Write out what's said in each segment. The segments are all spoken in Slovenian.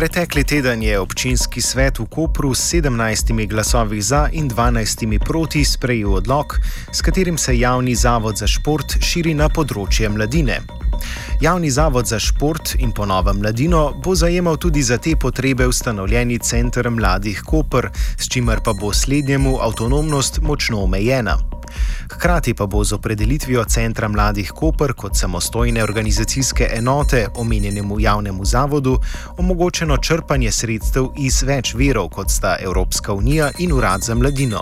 Pretekli teden je občinski svet v Kopru s 17 glasovi za in 12 proti sprejel odlog, s katerim se javni zavod za šport širi na področje mladine. Javni zavod za šport in ponovno mladino bo zajemal tudi za te potrebe ustanovljeni center mladih Koper, s čimer pa bo slednjemu avtonomnost močno omejena. Hkrati pa bo z opredelitvijo Centra mladih Koper kot samostojne organizacijske enote omenjenemu javnemu zavodu omogočeno črpanje sredstev iz več verov, kot sta Evropska unija in Urad za mladino.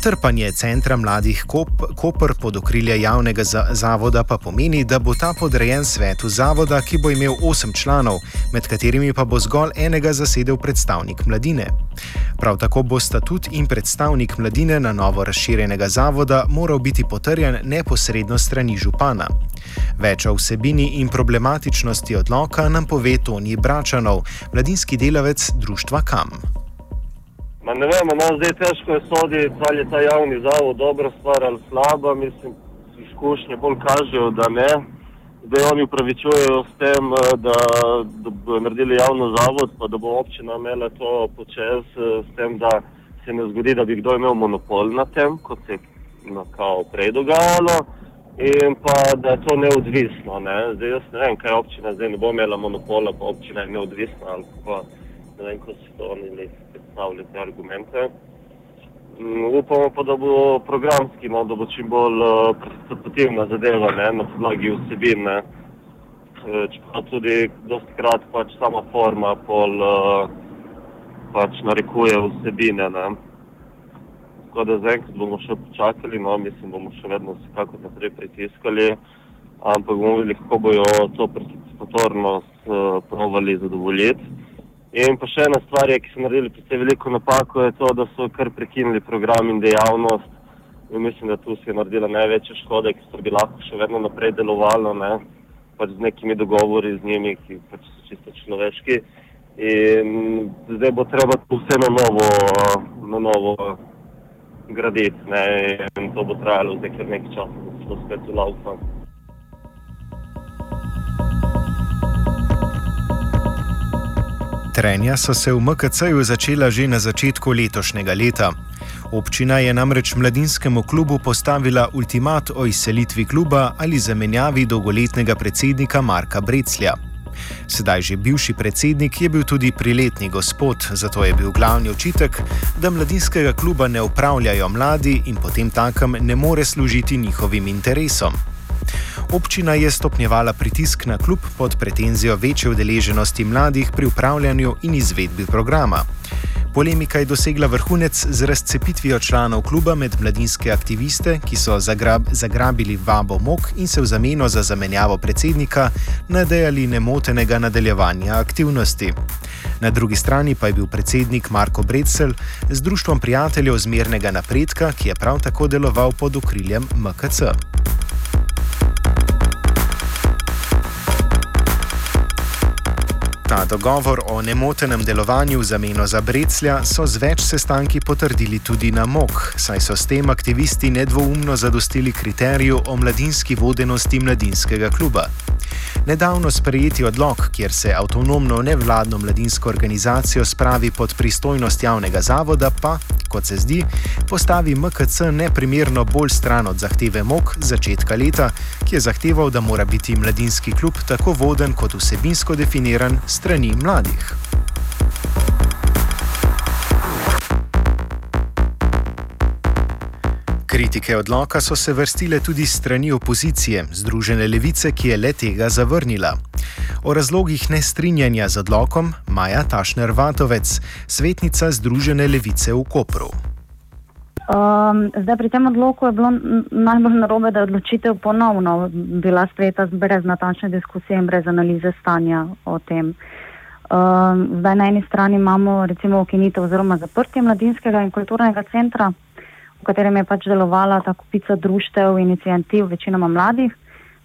Trpanje centra mladih Kop, Koper pod okrilje javnega zavoda pa pomeni, da bo ta podrejen svetu zavoda, ki bo imel osem članov, med katerimi pa bo zgolj enega zasedel predstavnik mladine. Prav tako bo statut in predstavnik mladine na novo razširjenega zavoda moral biti potrjen neposredno strani župana. Več o vsebini in problematičnosti odloka nam pove Toni Bračanov, mladinski delavec društva KAM. Ma ne vemo, no, zdaj težko je soditi, ali je ta javni zavod dobra stvar ali slaba. Mislim, izkušnje bolj kažejo, da ne. Zdaj oni upravičujejo s tem, eh, da, da bodo naredili javno zavod, pa da bo občina imela to počez, eh, s tem, da se ne zgodi, da bi kdo imel monopol na tem, kot se je no, prej dogajalo, in pa da je to neodvisno. Ne. Zdaj jaz ne vem, kaj občina zdaj ne bo imela monopola, pa občina je neodvisna ali pa ne vem, kako se to oni predstavili te argumente. Mm, upamo pa, da bo programski, no, da bo čim bolj uh, participativna zadeva ne, na podlagi vsebine. Eh, čeprav tudi dosti krat pač sama forma pol uh, pač narekuje vsebine. Ne. Tako da zaenkrat bomo še počakali, no, mislim, bomo še vedno vsekako naprej pritiskali, ampak bomo videli, kako bojo to participatornost uh, provali zadovoljiti. In pa še ena stvar, je, ki so naredili precej veliko napako, je to, da so kar prekinili program in dejavnost. In mislim, da tu se je naredila največja škoda, ki so bi lahko še vedno naprej delovali, ne? pač z nekimi dogovori z njimi, ki pač so čisto človeški. In zdaj bo treba to vse na novo, na novo graditi. Ne? In to bo trajalo zdaj kar nekaj časa, da se to spet ulaupa. Trenja so se v MKC-ju začela že na začetku letošnjega leta. Občina je namreč mladinskemu klubu postavila ultimat o izselitvi kluba ali zamenjavi dolgoletnega predsednika Marka Breclja. Sedaj že bivši predsednik je bil tudi priletni gospod, zato je bil glavni očitek, da mladinskega kluba ne upravljajo mladi in potem takem ne more služiti njihovim interesom. Občina je stopnjevala pritisk na klub pod pretenzijo večje udeleženosti mladih pri upravljanju in izvedbi programa. Polemika je dosegla vrhunec z razcepitvijo članov kluba med mladinske aktiviste, ki so zagrab, zagrabili vabo mok in se v zameno za zamenjavo predsednika nadejali nemotenega nadaljevanja aktivnosti. Na drugi strani pa je bil predsednik Marko Bredsel z Društvom prijateljev zmernega napredka, ki je prav tako deloval pod okriljem MKC. Ta dogovor o nemotenem delovanju v zameno za Breclja so z več sestanki potrdili tudi na MOK, saj so s tem aktivisti nedvoumno zadostili kriteriju o mladinski vodenosti mladinskega kluba. Nedavno sprejeti odlog, kjer se avtonomno nevladno mladinsko organizacijo spravi pod pristojnost javnega zavoda, pa, kot se zdi, postavi MKC neprimerno bolj stran od zahteve MOK začetka leta, ki je zahteval, da mora biti mladinski klub tako voden kot vsebinsko definiran strani mladih. Kritike odloka so se vrstile tudi strani opozicije, Združene levice, ki je le tega zavrnila. O razlogih nestrinjanja z odlokom Maja Tašner Vatovec, svetnica Združene levice v Kopru. Um, zdaj, pri tem odloku je bilo najbolj narobe, da je odločitev ponovno bila sveta brez natančne diskusije in brez analize stanja o tem. Um, zdaj, na eni strani imamo recimo ukinitev oziroma zaprtje mladinskega in kulturnega centra v katerem je pač delovala ta kupica društev in inicijativ, večinoma mladih,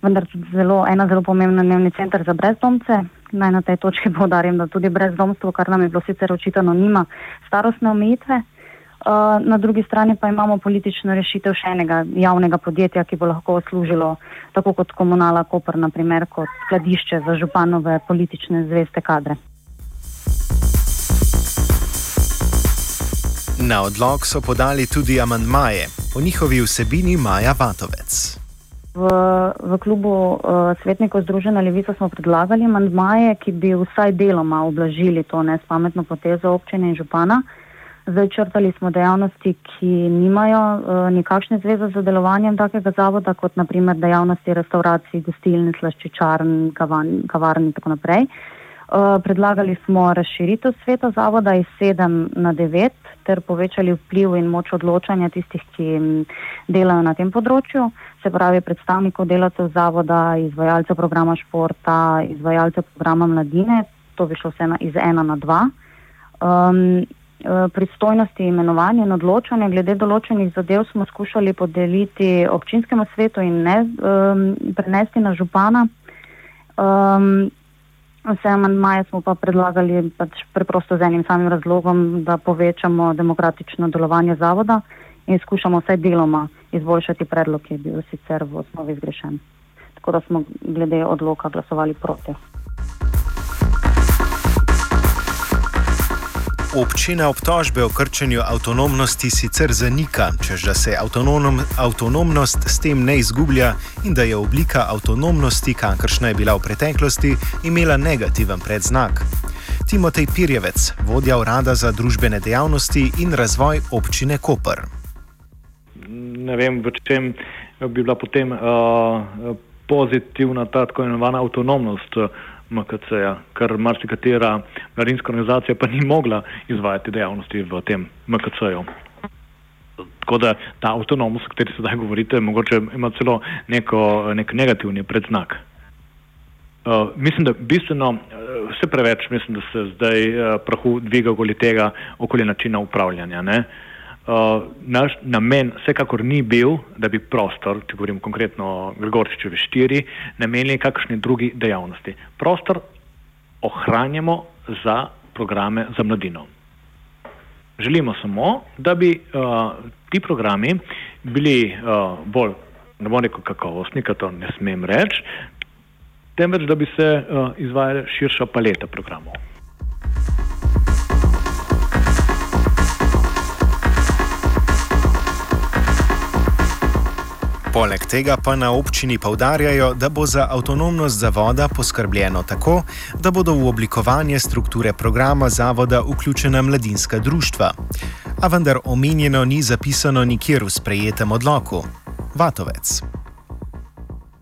vendar tudi zelo, ena zelo pomembna dnevni center za brezdomce. Naj na tej točki povdarim, da tudi brezdomstvo, kar nam je bilo sicer očitano, nima starostne omejitve. Eh, na drugi strani pa imamo politično rešitev še enega javnega podjetja, ki bo lahko služilo tako kot komunala Koper, naprimer kot skladišče za županove politične zveste kadre. Na odlog so podali tudi amandmaje, o njihovi vsebini Maja Vatovec. V, v klubu uh, svetnikov Združene levice smo predlagali amandmaje, ki bi vsaj deloma oblažili to nespametno potezo občine in župana. Zdaj črtali smo dejavnosti, ki nimajo uh, nikakšne zveze z delovanjem takega zavoda, kot naprimer dejavnosti restauracij, gostilni, slaščičarn, kavarn in tako naprej. Uh, predlagali smo razširitev sveta zavoda iz 7 na 9 ter povečali vpliv in moč odločanja tistih, ki delajo na tem področju, se pravi predstavnikov delavcev zavoda, izvajalcev programa športa, izvajalcev programa mladine, to bi šlo vse na, iz 1 na 2. Um, Eh, pristojnosti imenovanja in odločanja glede določenih zadev smo skušali podeliti občinskemu svetu in ne um, prenesti na župana. Um, vse amandmaje smo pa predlagali pač preprosto z enim samim razlogom, da povečamo demokratično delovanje zavoda in skušamo vsaj deloma izboljšati predlog, ki je bil sicer v osnovi zgrešen. Tako da smo glede odloka glasovali proti. Občina obtožbe o krčenju avtonomnosti sicer zanika, čež da se avtonom, avtonomnost s tem ne izgublja in da je oblika avtonomnosti, kakršna je bila v preteklosti, imela negativen predznak. Timotej Pirjevec, vodja urada za družbene dejavnosti in razvoj občine Koper. Ne vem, v čem bi bila potem uh, pozitivna ta tako imenovana avtonomnost. Uh, MKC-ja, ker marsikatera mladinska organizacija pa ni mogla izvajati dejavnosti v tem MKC-ju. Tako da ta avtonomnost, o kateri se zdaj govorite, mogoče ima celo neko, nek negativni predznak. Uh, mislim, da bistveno, uh, vse preveč, mislim, da se zdaj uh, prahu dviga okoli tega, okoli načina upravljanja. Uh, Uh, naš namen vsekakor ni bil, da bi prostor, če govorim konkretno o Gregorčičevi štiri, namenili kakšni drugi dejavnosti. Prostor ohranjamo za programe za mladino. Želimo samo, da bi uh, ti programi bili uh, bolj, ne bom rekel kakovostni, ker to ne smem reči, temveč da bi se uh, izvajala širša paleta programov. Poleg tega pa na občini povdarjajo, da bo za avtonomnost zavoda poskrbljeno tako, da bodo v oblikovanje strukture programa zavoda vključena mladinska društva. A vendar omenjeno ni zapisano nikjer v sprejetem odloku. Vatovec.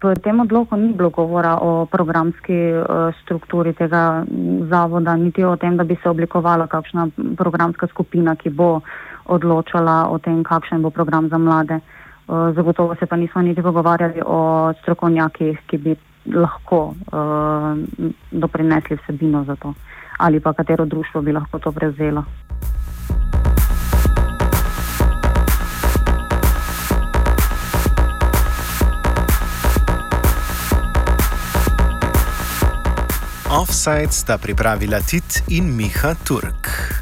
V tem odloku ni bilo govora o programski uh, strukturi tega zavoda, niti o tem, da bi se oblikovala kakšna programska skupina, ki bo odločala o tem, kakšen bo program za mlade. Uh, zagotovo se pa nismo niti pogovarjali o strokovnjakih, ki bi lahko uh, doprinesli vsebino za to ali pa katero društvo bi lahko to prevzelo. Offside sta pripravila Tit in Miha Turk.